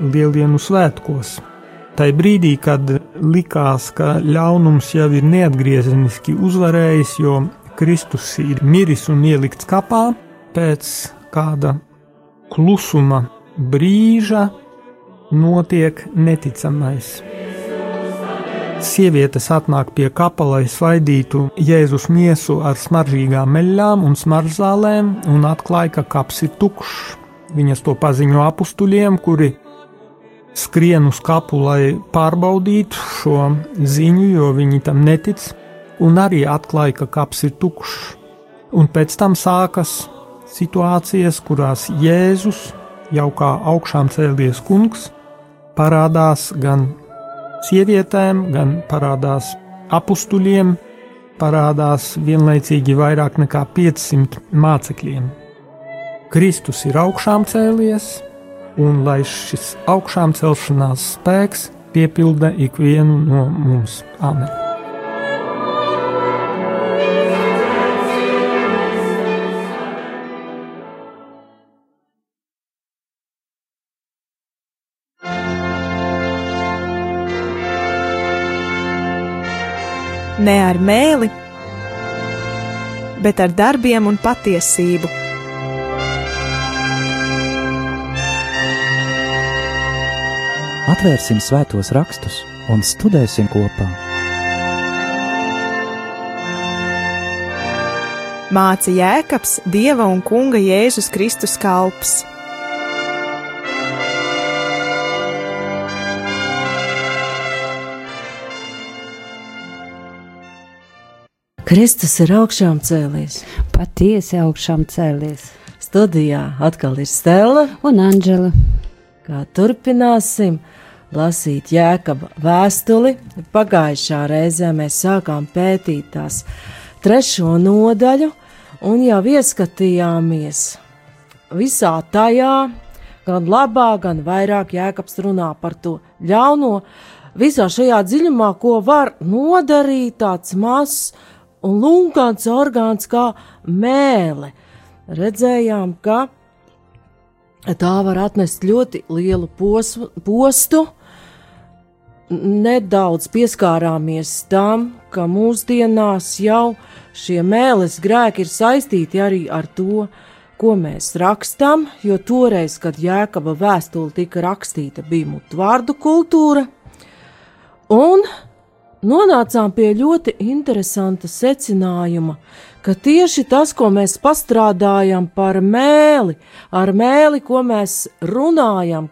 lielienu svētkos. Tai brīdī, kad likās, ka ļaunums jau ir neatgriezeniski uzvarējis, jo Kristus ir miris un ielikts kapā, pēc kāda klusuma brīža notiek neticamais. Sievietes atnāk pie kapa, lai svaidītu Jēzus miesu ar smaržīgām meļām un smaržzālēm, un atklāja, ka kaps ir tukšs. Viņas to paziņo apstuļiem, kuri skrien uz kapu, lai pārbaudītu šo ziņu, jo viņi tam netic, un arī atklāja, ka kaps ir tukšs. Un pēc tam sākas situācijas, kurās Jēzus, jau kā augšām cēlies kungs, parādās gan sievietēm, gan parādās apstuļiem, parādās vienlaicīgi vairāk nekā 500 mācekļiem. Kristus ir augšām cēlies, un lai šis augšām celšanās spēks piepilda ikvienu no mums. Amen! ne ar mēli, bet ar darbiem un patiesību. Atvērsim svētos rakstus un studēsim kopā. Māca Jēkabs, Dieva un Kunga Jēzus Kristus kalps. Kristus ir augšām cēlies. Patiesi augšām cēlies. Studijā atkal ir Stela un Anģela. Kā turpināsim lasīt Jēkaba vēstuli. Pagājušā reizē mēs sākām pētīt tās trešo nodaļu un jau ieskatījāmies visā tajā, gan labā, gan vairāk Jēkabs runā par to ļauno, visā šajā dziļumā, ko var nodarīt tāds mazs un lunkāns orgāns kā mēle. Redzējām, ka tā var atnest ļoti lielu posmu, postu. Nedaudz pieskārāmies tam, ka mūsdienās jau šie mēles grēki ir saistīti arī ar to, ko mēs rakstām, jo toreiz, kad Jēkaba vēstule tika rakstīta, bija mutvārdu kultūra, un nonācām pie ļoti interesanta secinājuma, ka tieši tas, ko mēs pastrādājam par mēli, ar mēli, ko mēs runājam,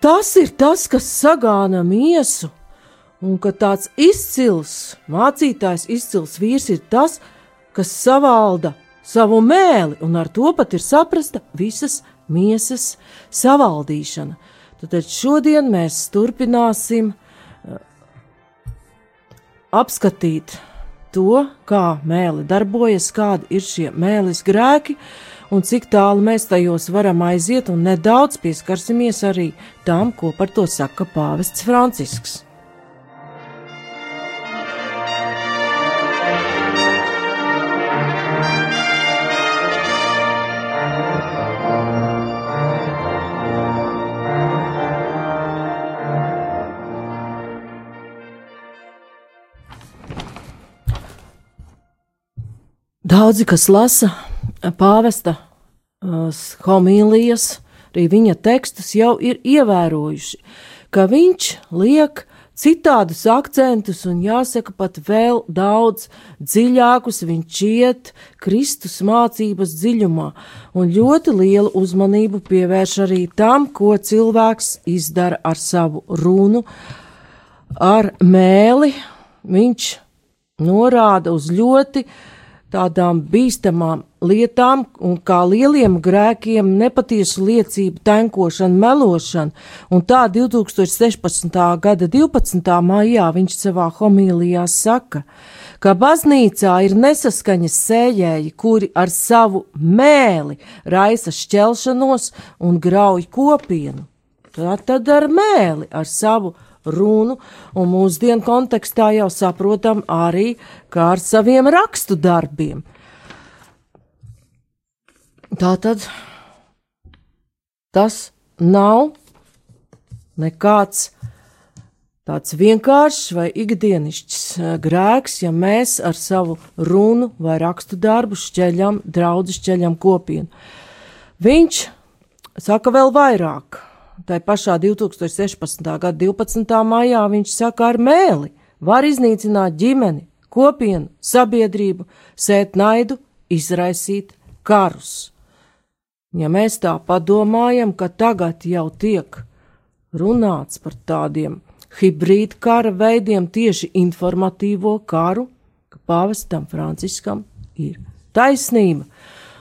tas ir tas, kas sagāna miesu, un ka tāds izcils mācītājs, izcils vīrs ir tas, kas savalda savu mēli, un ar to pat ir saprasta visas miesas savaldīšana. Tad šodien mēs turpināsim apskatīt to, kā mēli darbojas, kādi ir šie mēlis grēki un cik tālu mēs tajos varam aiziet, un nedaudz pieskarsimies arī tam, ko par to saka pāvests Francisks. Daudzi, kas lasa pāvesta homīlijas, arī viņa tekstus, jau ir ievērojuši, ka viņš liek citādus akcentus un jāsaka pat vēl daudz dziļākus viņš iet Kristus mācības dziļumā un ļoti lielu uzmanību pievērš arī tam, ko cilvēks izdara ar savu runu, ar mēli. Viņš norāda uz ļoti uh, tādām bīstamām lietām, un kā lieliem grēkiem, nepatiesu liecību, tankošanu, melošanu, un tā 2016. gada 12. maijā viņš savā homīlijā saka, ka baznīcā ir nesaskaņas sējēji, kuri ar savu mēli raisa šķelšanos un grauj kopienu. Tā tad ar mēli, ar savu runu, un mūsdienu kontekstā jau saprotam arī kā ar saviem rakstu darbiem. Tā tad tas nav nekāds tāds vienkāršs vai ikdienišķs eh, grēks, ja mēs ar savu runu vai rakstu darbu šķeļam, draudz šķeļam kopienu. Viņš saka vēl vairāk. Tā pašā 2016. gada 12. maijā viņš saka ar mēli var iznīcināt ģimeni, kopienu, sabiedrību, sēt naidu, izraisīt karus. Ja mēs tā padomājam, ka tagad jau tiek runāts par tādiem hibrīd kara veidiem, tieši informatīvo karu, ka pāvestam Franciskam ir taisnība,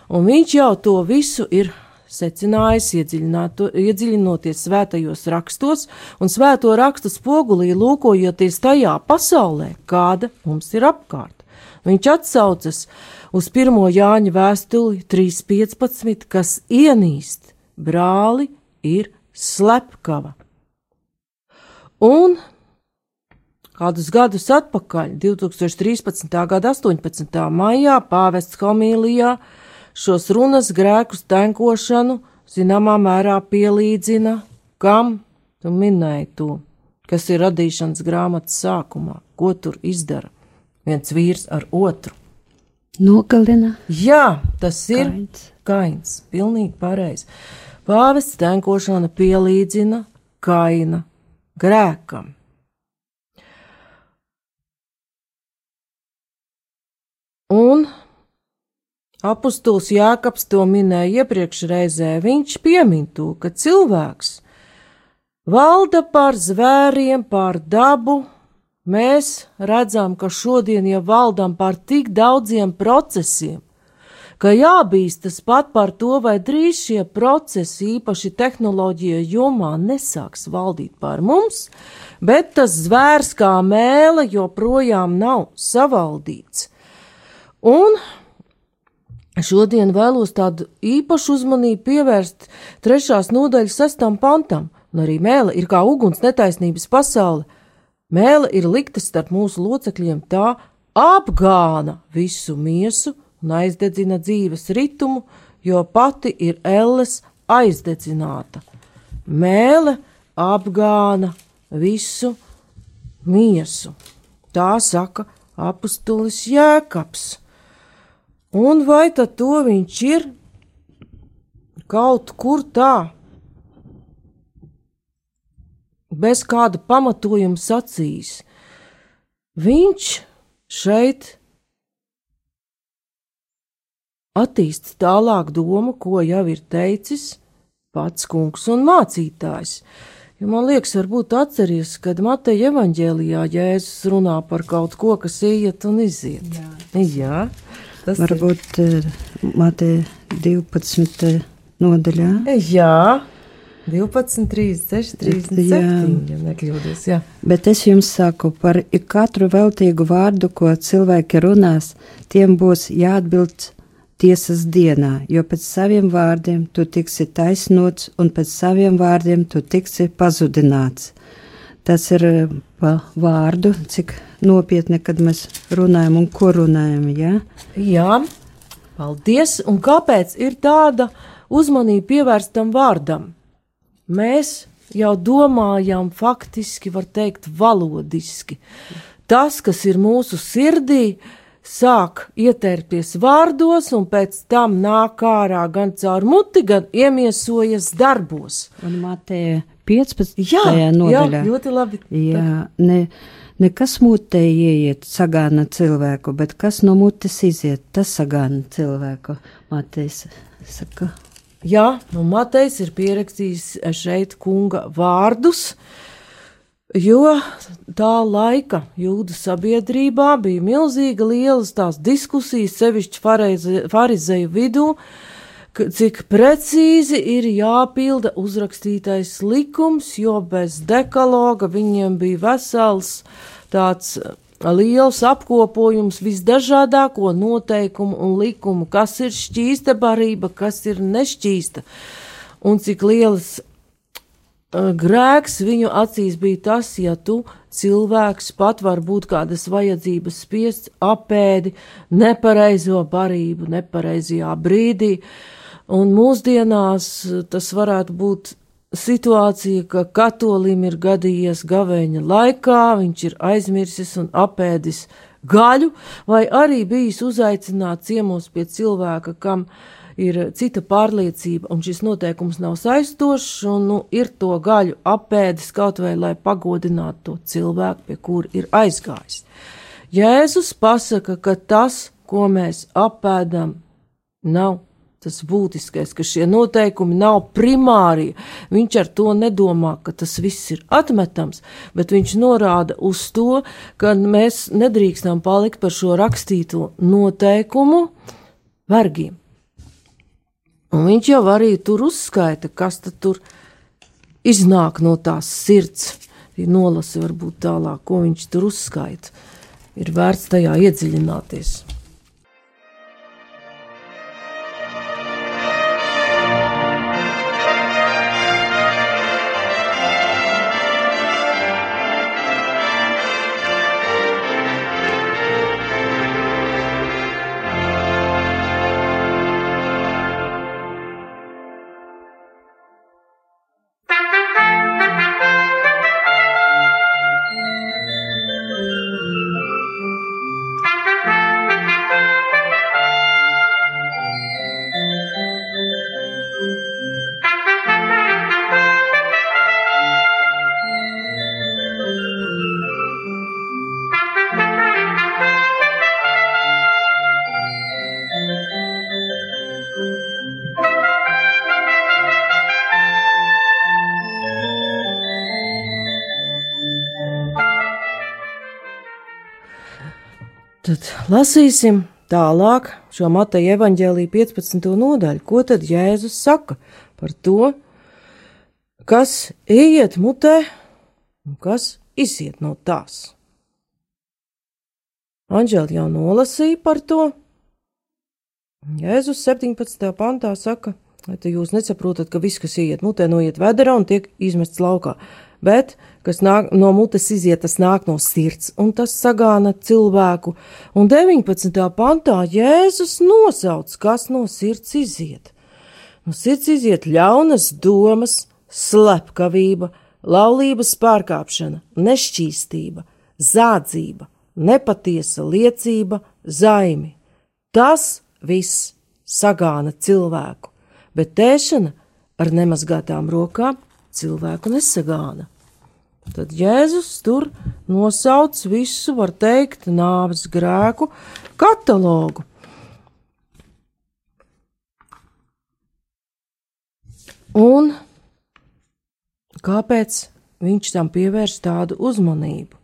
un viņš jau to visu ir secinājis, iedziļinoties svētajos rakstos un svēto rakstu spogulī, lūkojoties tajā pasaulē, kāda mums ir apkārt. Viņš atsaucas uz 1. Jāņa vēstuli 3.15, kas ienīst brāli ir slepkava. Un kādus gadus atpakaļ, 2013. gada 18. maijā, pāvests homīlijā šos runas grēkus tenkošanu zināmā mērā pielīdzina kam tu minēji to, kas ir radīšanas grāmatas sākumā, ko tur izdara viens vīrs ar otru. Nogalina. Jā, tas ir Kains. kains. Pilnīgi pareizi. Pāvests tenkošana pielīdzina kaina grēkam. Un apustulis Jākaps to minēja iepriekšreizē. Viņš piemin to, ka cilvēks valda pār zvēriem, pār dabu. Mēs redzam, ka šodien jau valdam pār tik daudziem procesiem, ka jābīstas pat par to, vai drīz šie procesi, īpaši tehnoloģija jomā, nesāks valdīt pār mums, bet tas zvērs kā mēle joprojām nav savaldīts. Un šodien vēlos tādu īpašu uzmanību pievērst trešās nodaļas sestam pantam, un arī mēle ir kā uguns netaisnības pasaule. Mēle ir likta starp mūsu locekļiem, tā apgāna visu miesu un aizdedzina dzīves ritumu, jo pati ir elles aizdedzināta. Mēle apgāna visu miesu. Tā saka apustulis Jēkabs. Un vai tad to viņš ir kaut kur tā, bez kāda pamatojuma sacījis? Viņš šeit attīst tālāk domu, ko jau ir teicis pats kungs un mācītājs. Jo man liekas, varbūt atceries, kad Mateja evaņģēlijā Jēzus runā par kaut ko, kas iet un iziet. Jā, Jā tas Varbūt eh, Mateja 12. nodaļā. ir. Jā, 12, 36, 37, Jā. ja nekļūdos. Jā. Bet es jums saku par katru veltīgu vārdu, ko cilvēki runās, tiem būs jāatbild tiesas dienā, jo pēc saviem vārdiem tu tiksi taisnots, un pēc saviem vārdiem tu tiksi pazudināts. Tas ir pa vārdu, cik nopietni, kad mēs runājam un ko runājam, jā? Jā, paldies. Un kāpēc ir tāda uzmanība pievērstam vārdam? Mēs jau domājam, faktiski, var teikt, valodiski. Tas, kas ir mūsu sirdī, sāk ietērpties vārdos, un pēc tam nāk ārā gan caur muti, gan iemiesojas darbos. Un Mateja 15. Jā, jā nodaļā. ļoti labi. Jā, ne, nekas mutē ieiet, sagāna cilvēku, bet kas no mutes iziet, tas sagāna cilvēku. Matejs saka, Jā, nu Matejs ir pierakstījis šeit kunga vārdus, jo tā laika jūdu sabiedrībā bija milzīga lielas tās diskusijas, sevišķi farizeju vidū, ka- cik precīzi ir jāpilda uzrakstītais likums, jo bez dekaloga viņiem bija vesels tāds liels apkopojums visdažādāko noteikumu un likumu, kas ir šķīsta barība, kas ir nešķīsta, un cik liels uh, grēks viņu acīs bija tas, ja tu cilvēks pat var būt kādas vajadzības spiests apēdi nepareizo barību, nepareizajā brīdī, un mūsdienās uh, tas varētu būt situācija, ka katolim ir gadījies gavēņa laikā, viņš ir aizmirsis un apēdis gaļu, vai arī bijis uzaicināts ciemos pie cilvēka, kam ir cita pārliecība, un šis noteikums nav saistošs, un nu, ir to gaļu apēdis kaut vai lai pagodinātu to cilvēku, pie kura ir aizgājis. Jēzus pasaka, ka tas, ko mēs apēdam, nav tas būtiskais, ka šie noteikumi nav primārie. Viņš ar to nedomā, ka tas viss ir atmetams, bet viņš norāda uz to, ka mēs nedrīkstam palikt par šo rakstīto noteikumu vergiem. Un viņš jau arī tur uzskaita, kas tur iznāk no tās sirds. Ir nolasi varbūt tālāk, ko viņš tur uzskaita. Ir vērts tajā iedziļināties. Lasīsim tālāk šo Mateja evaņģēlīja 15. nodaļu. Ko tad Jēzus saka par to, kas ieiet mutē un kas iziet no tās? Anģēli jau nolasīja par to. Jēzus 17. pantā saka, lai jūs nesaprotat, ka viss, kas ieiet mutē, noiet vedarā un tiek izmests laukā bet kas nāk no mutes iziet, tas nāk no sirds, un tas sagāna cilvēku. Un 19. pantā Jēzus nosauc, kas no sirds iziet. No sirds iziet ļaunas domas, slepkavība, laulības pārkāpšana, nešķīstība, zādzība, nepatiesa liecība, zaimi. Tas viss sagāna cilvēku, bet tēšana ar nemazgātām rokām cilvēku nesagāna. Tad Jēzus tur nosauc visu, var teikt, nāves grēku katalogu. Un kāpēc viņš tam pievērš tādu uzmanību?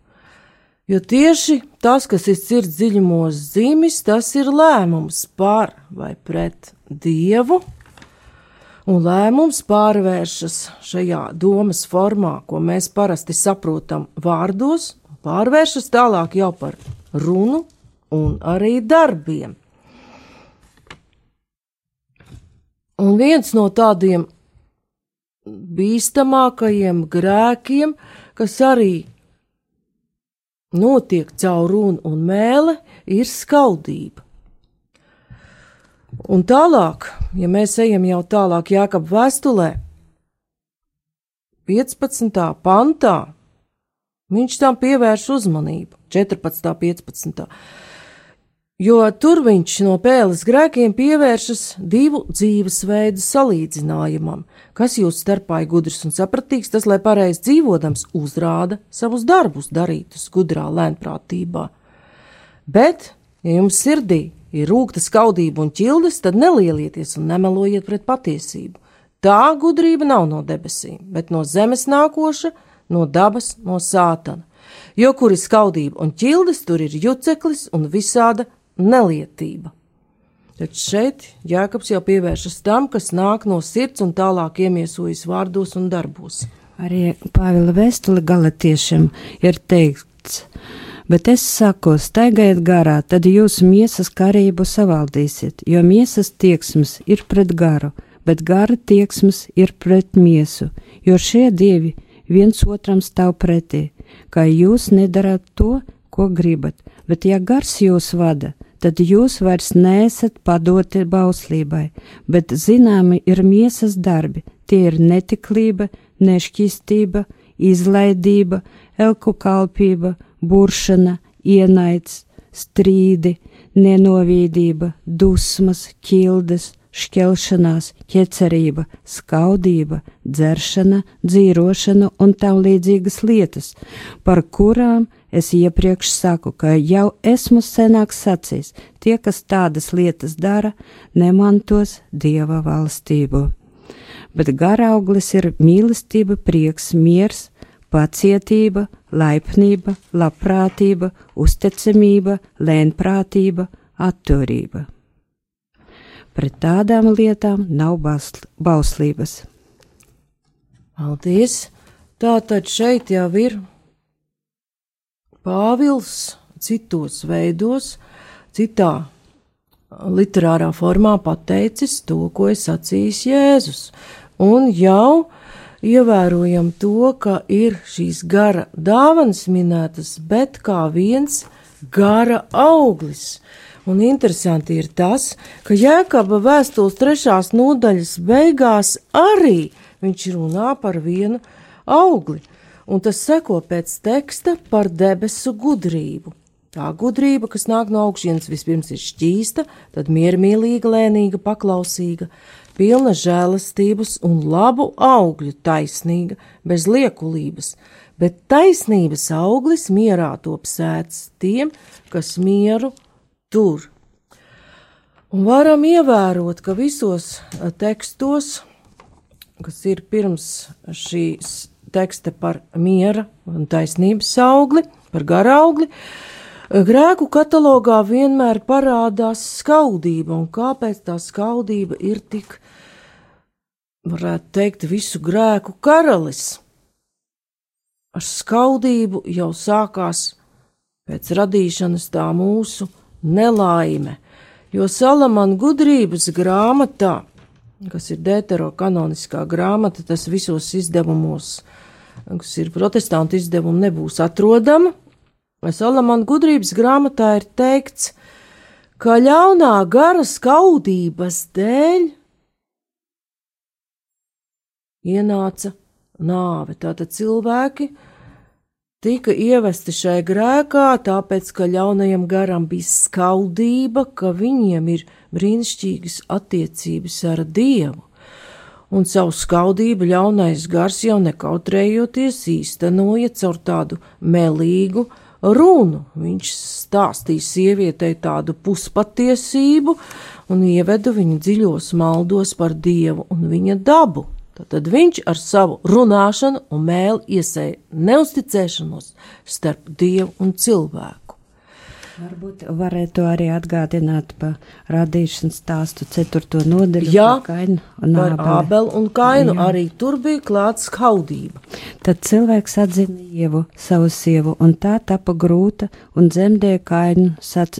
Jo tieši tas, kas ir sirds dziļumos zīmis, tas ir lēmums par vai pret Dievu un lēmums pārvēršas šajā domas formā, ko mēs parasti saprotam vārdos, pārvēršas tālāk jau par runu un arī darbiem. Un viens no tādiem bīstamākajiem grēkiem, kas arī notiek caur runu un mēli, ir skaudība. Un tālāk, ja mēs ejam jau tālāk Jākab vēstulē, 15. pantā, viņš tam pievērš uzmanību, 14. 15. Jo tur viņš no pēles grēkiem pievēršas divu dzīvesveidu salīdzinājumam, kas jūs starpā ir gudrs un sapratīgs, tas, lai pareizi dzīvodams, uzrāda savus darbus darītus gudrā lēnprātībā. Bet, ja jums sirdī ir rūkta skaudība un ķildes, tad nelielieties un nemelojiet pret patiesību. Tā gudrība nav no debesīm, bet no zemes nākoša, no dabas, no sātana. Jo kur ir skaudība un ķildes, tur ir juceklis un visāda nelietība. Tad šeit Jēkabs jau pievēršas tam, kas nāk no sirds un tālāk iemiesojas vārdos un darbos. Arī Pāvila vēstule galatiešiem ir teikts, Bet es saku, staigājiet garā, tad jūs miesas karību savaldīsiet, jo miesas tieksmes ir pret garu, bet gara tieksmes ir pret miesu, jo šie divi viens otram stāv pretī, kā jūs nedarat to, ko gribat, bet ja gars jūs vada, tad jūs vairs neesat padoti bauslībai, bet zināmi ir miesas darbi, tie ir netiklība, nešķīstība, izlaidība, elku kalpība, buršana, ienaids, strīdi, nenovīdība, dusmas, ķildes, šķelšanās, ķecerība, skaudība, dzeršana, dzīrošana un tam līdzīgas lietas, par kurām es iepriekš saku, ka jau esmu senāk sacījis, tie, kas tādas lietas dara, nemantos dieva valstību. Bet garauglis ir mīlestība, prieks, miers, pacietība, laipnība, labprātība, uzticamība, lēnprātība, atturība. Pret tādām lietām nav bauslības. Paldies! Tātad šeit jau ir Pāvils citos veidos, citā literārā formā pateicis to, ko ir sacījis Jēzus. Un jau ievērojam to, ka ir šīs gara dāvanas minētas, bet kā viens gara auglis. Un interesanti ir tas, ka Jēkaba vēstules trešās nodaļas beigās arī viņš runā par vienu augli, un tas seko pēc teksta par debesu gudrību. Tā gudrība, kas nāk no augšas, vispirms ir šķīsta, tad miermīlīga, lēnīga, paklausīga, pilna žēlastības un labu augļu, taisnīga, bez liekulības, bet taisnības auglis mierā top sēts tiem, kas mieru tur. Un varam ievērot, ka visos tekstos, kas ir pirms šīs teksta par miera un taisnības augli, par garaugli, grēku katalogā vienmēr parādās skaudība, un kāpēc tā skaudība ir tik, varētu teikt, visu grēku karalis. Ar skaudību jau sākās pēc radīšanas tā mūsu nelaime, jo Salamana gudrības grāmatā, kas ir deuterokanoniskā grāmata, tas visos izdevumos, kas ir protestantu izdevumi, nebūs atrodama. Salamana gudrības grāmatā ir teikts, ka ļaunā gara skaudības dēļ ienāca nāve. Tātad cilvēki tika ievesti šai grēkā, tāpēc, ka ļaunajam garam bija skaudība, ka viņiem ir brīnišķīgas attiecības ar Dievu. Un savu skaudību ļaunais gars jau nekautrējoties īstenoja caur tādu melīgu runu. Viņš stāstīja sievietei tādu puspatiesību un ievedu viņu dziļos maldos par Dievu un viņa dabu. Tad viņš ar savu runāšanu un mēli iesēja neusticēšanos starp dievu un cilvēku. Varbūt varētu arī atgādināt par radīšanas stāstu ceturto nodaļu. Jā, kainu un par ābelu un kainu Jā. arī tur bija klāts skaudība. Tad cilvēks atzina ievu, savu sievu, un tā tapa grūta un dzemdēja kainu sac,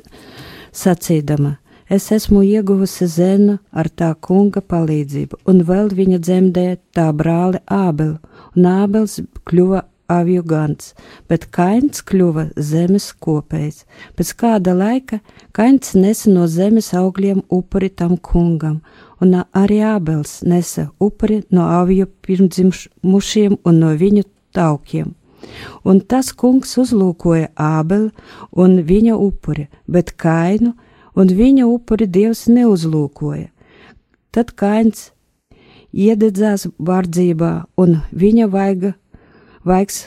sacīdama. Es esmu ieguvusi zenu ar tā kunga palīdzību, un vēl viņa dzemdēja tā brāli Ābelu, un Ābels kļuva avju gans, bet Kains kļuva zemes kopējs. Pēc kāda laika Kains nesa no zemes augļiem upuri tam kungam, un arī Ābels nesa upuri no avju pirmdzimšiem un no viņu taukiem. Un tas kungs uzlūkoja Ābeli un viņa upuri, bet Kainu un viņa upuri Dievs neuzlūkoja. Tad Kains iededzās bardzībā, un viņa vaiga, vaigs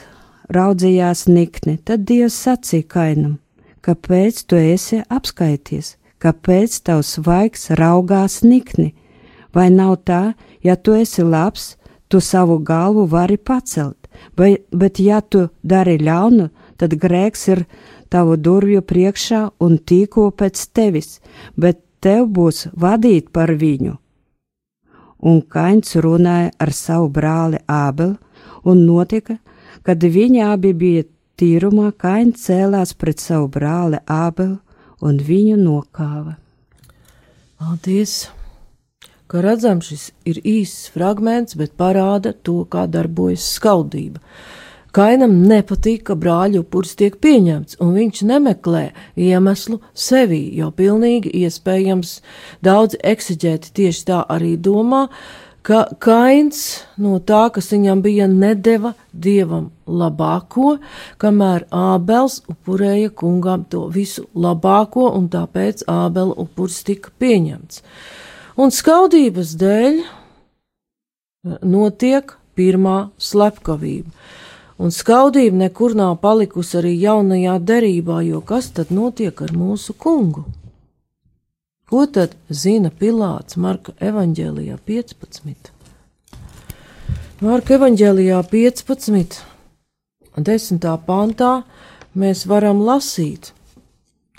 raudzījās nikni. Tad Dievs sacīja Kainam, kāpēc tu esi apskaities, kāpēc tavs vaigs raugās nikni? Vai nav tā, ja tu esi labs, tu savu galvu vari pacelt, vai, bet ja tu dari ļaunu, tad grēks ir tavu durvju priekšā un tīko pēc tevis, bet tev būs vadīt par viņu. Un Kains runāja ar savu brāli Ābelu, un notika, kad viņi abi bija tīrumā, Kains cēlās pret savu brāli Ābelu un viņu nokāva. Paldies! Kā redzam, šis ir īsts fragments, bet parāda to, kā darbojas skaudība. Kainam nepatīk, ka brāļu upuris tiek pieņemts, un viņš nemeklē iemeslu sevī, jo pilnīgi iespējams daudz eksigēti tieši tā arī domā, ka Kains no tā, kas viņam bija, nedeva dievam labāko, kamēr Ābels upurēja kungam to visu labāko, un tāpēc Ābela upuris tika pieņemts. Un skaudības dēļ notiek pirmā slepkavība un skaudība nekur nav palikusi arī jaunajā derībā, jo kas tad notiek ar mūsu kungu? Ko tad zina Pilārs Marka evanģēlijā 15? Marka evanģēlijā 15. 10. pantā mēs varam lasīt,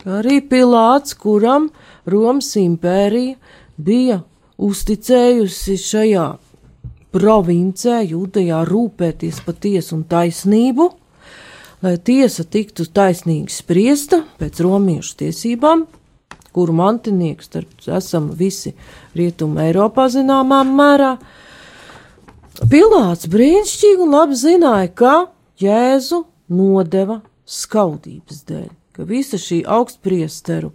ka arī Pilārs, kuram Romas impērija bija uzticējusi šajā provincē, Jūdejā, rūpēties par tiesu un taisnību, lai tiesa tiktu taisnīgi spriesta pēc romiešu tiesībām, kuru mantinieks starp esam visi rietumu Eiropā zināmā mērā. Pilāts brīnišķīgi un labi zināja, ka Jēzu nodeva skaudības dēļ, ka visa šī augstpriesteru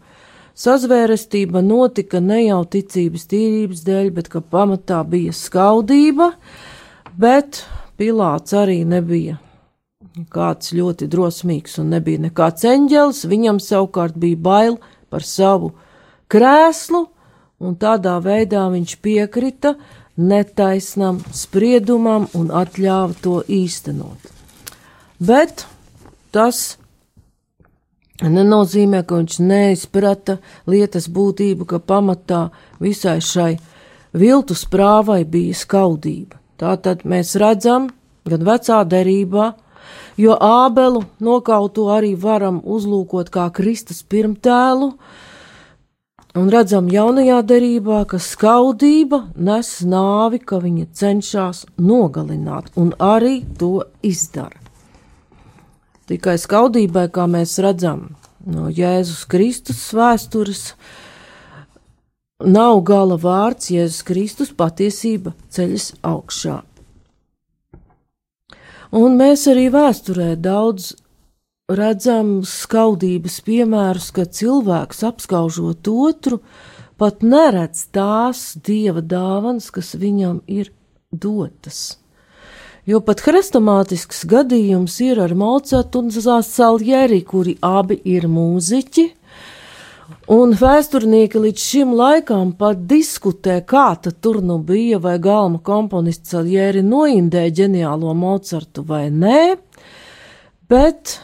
Sazvērestība notika ne jau ticības tīrības dēļ, bet ka pamatā bija skaudība, bet Pilāts arī nebija kāds ļoti drosmīgs un nebija nekāds eņģelis, viņam savukārt bija bail par savu krēslu, un tādā veidā viņš piekrita netaisnam spriedumam un atļāva to īstenot. Bet tas nenozīmē, ka viņš neizprata lietas būtību, ka pamatā visai šai viltu sprāvai bija skaudība. Tātad mēs redzam, gan vecā derībā, jo ābelu nokautu arī varam uzlūkot kā Kristus pirmtēlu, un redzam jaunajā derībā, ka skaudība nes nāvi, ka viņa cenšas nogalināt, un arī to izdara. Tikai skaudībai, kā mēs redzam no Jēzus Kristus vēstures, nav gala vārds, Jēzus Kristus patiesība ceļas augšā. Un mēs arī vēsturē daudz redzam skaudības piemērus, ka cilvēks apskaužot otru, pat neredz tās dieva dāvanas, kas viņam ir dotas jo pat hrestomātisks gadījums ir ar Mocartu un Saljeri, kuri abi ir mūziķi. Un vēsturnieki līdz šim laikam pat diskutē, kā tur nu bija, vai galma komponists Saljeri noindē ģeniālo Mocartu vai nē, bet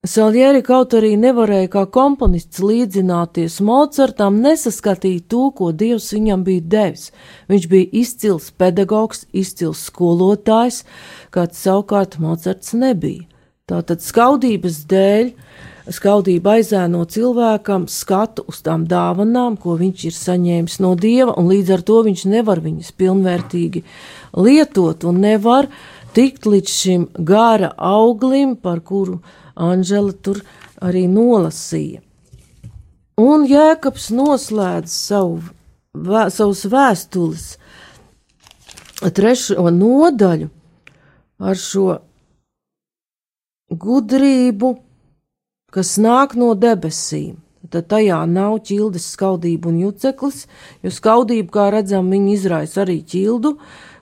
Salieri kaut arī nevarēja kā komponists līdzināties Mocartam, nesaskatīja to, ko Dievs viņam bija devis. Viņš bija izcils pedagogs, izcils skolotājs, kāds savukārt Mocarts nebija. Tātad skaudības dēļ, skaudība aizēno cilvēkam skatu uz tām dāvanām, ko viņš ir saņēmis no Dieva, un līdz ar to viņš nevar viņas pilnvērtīgi lietot un nevar tikt līdz šim gara auglim, par kuru Anžela tur arī nolasīja. Un Jēkabs noslēdz savu, vē, savus vēstules trešo nodaļu ar šo gudrību, kas nāk no debesīm. Tad tajā nav ķildes skaudība un juceklis, jo skaudība, kā redzam, viņa izraisa arī ķildu,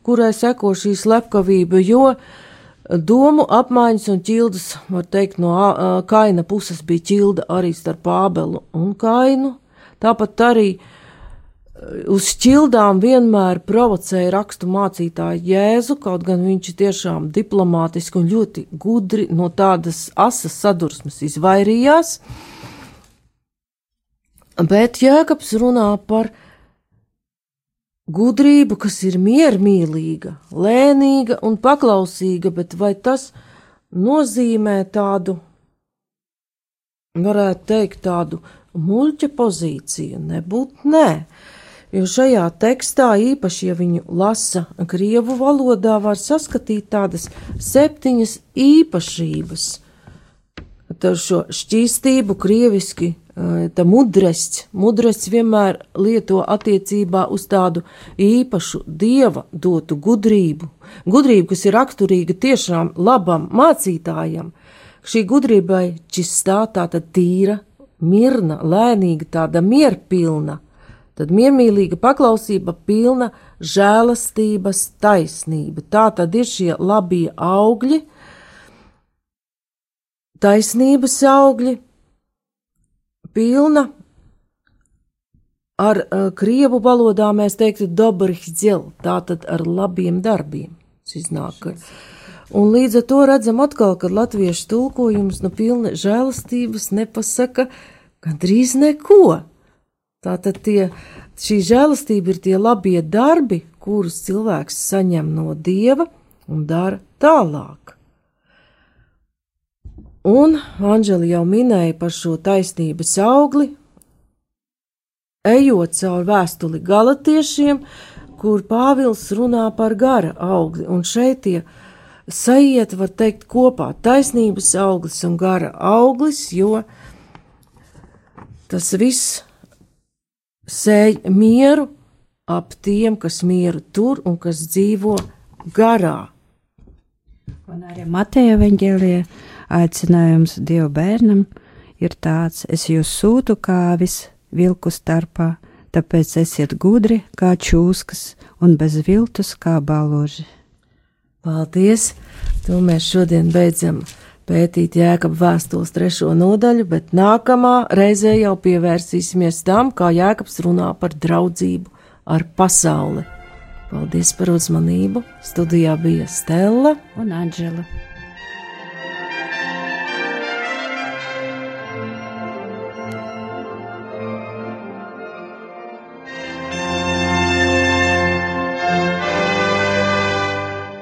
kurai seko šī slepkavība, jo uh, Domu apmaiņas un ķildes, var teikt, no kaina puses bija ķilda arī starp Ābelu un kainu. Tāpat arī uz ķildām vienmēr provocēja rakstu mācītāju Jēzu, kaut gan viņš tiešām diplomātiski un ļoti gudri no tādas asas sadursmes izvairījās. Bet Jēkabs runā par gudrību, kas ir miermīlīga, lēnīga un paklausīga, bet vai tas nozīmē tādu, varētu teikt, tādu muļķa pozīciju? Nebūt nē. Jo šajā tekstā, īpaši, ja viņu lasa krievu valodā, var saskatīt tādas septiņas īpašības. Ar šo šķīstību krieviski tā mudrests. Mudrests vienmēr lieto attiecībā uz tādu īpašu dieva dotu gudrību. Gudrību, kas ir raksturīga tiešām labam mācītājam. Šī gudrībai čistā tāda tīra, mirna, lēnīga, tāda mierpilna, tad miermīlīga paklausība pilna žēlastības taisnība. Tā tad ir šie labie augļi, taisnības augļi, pilna ar uh, krievu valodā mēs teiktu dobrihdzil, tātad ar labiem darbiem. Iznāk. Un līdz ar to redzam atkal, ka latviešu tulkojums nu, pilna žēlastības nepasaka gandrīz neko. Tātad tie, šī žēlastība ir tie labie darbi, kurus cilvēks saņem no dieva un dara tālāk. Un Anģeli jau minēja par šo taisnības augli, ejot cauri vēstuli galotiešiem, kur Pāvils runā par gara augli, un šeit tie sajiet, var teikt, kopā taisnības auglis un gara auglis, jo tas viss sēj mieru ap tiem, kas mieru tur un kas dzīvo garā. Un arī Mateja Vāģelē Aicinājums Dieva bērnam ir tāds: es jūs sūtu kāvis vilku starpā, tāpēc esiet gudri kā čūskas un bez viltus kā baloži. Paldies! To mēs šodien beidzam pētīt Jēkab vēstules trešo nodaļu, bet nākamā reizē jau pievērsīsimies tam, kā Jēkabs runā par draudzību ar pasauli. Paldies par uzmanību! Studijā bija Stela un Anģela.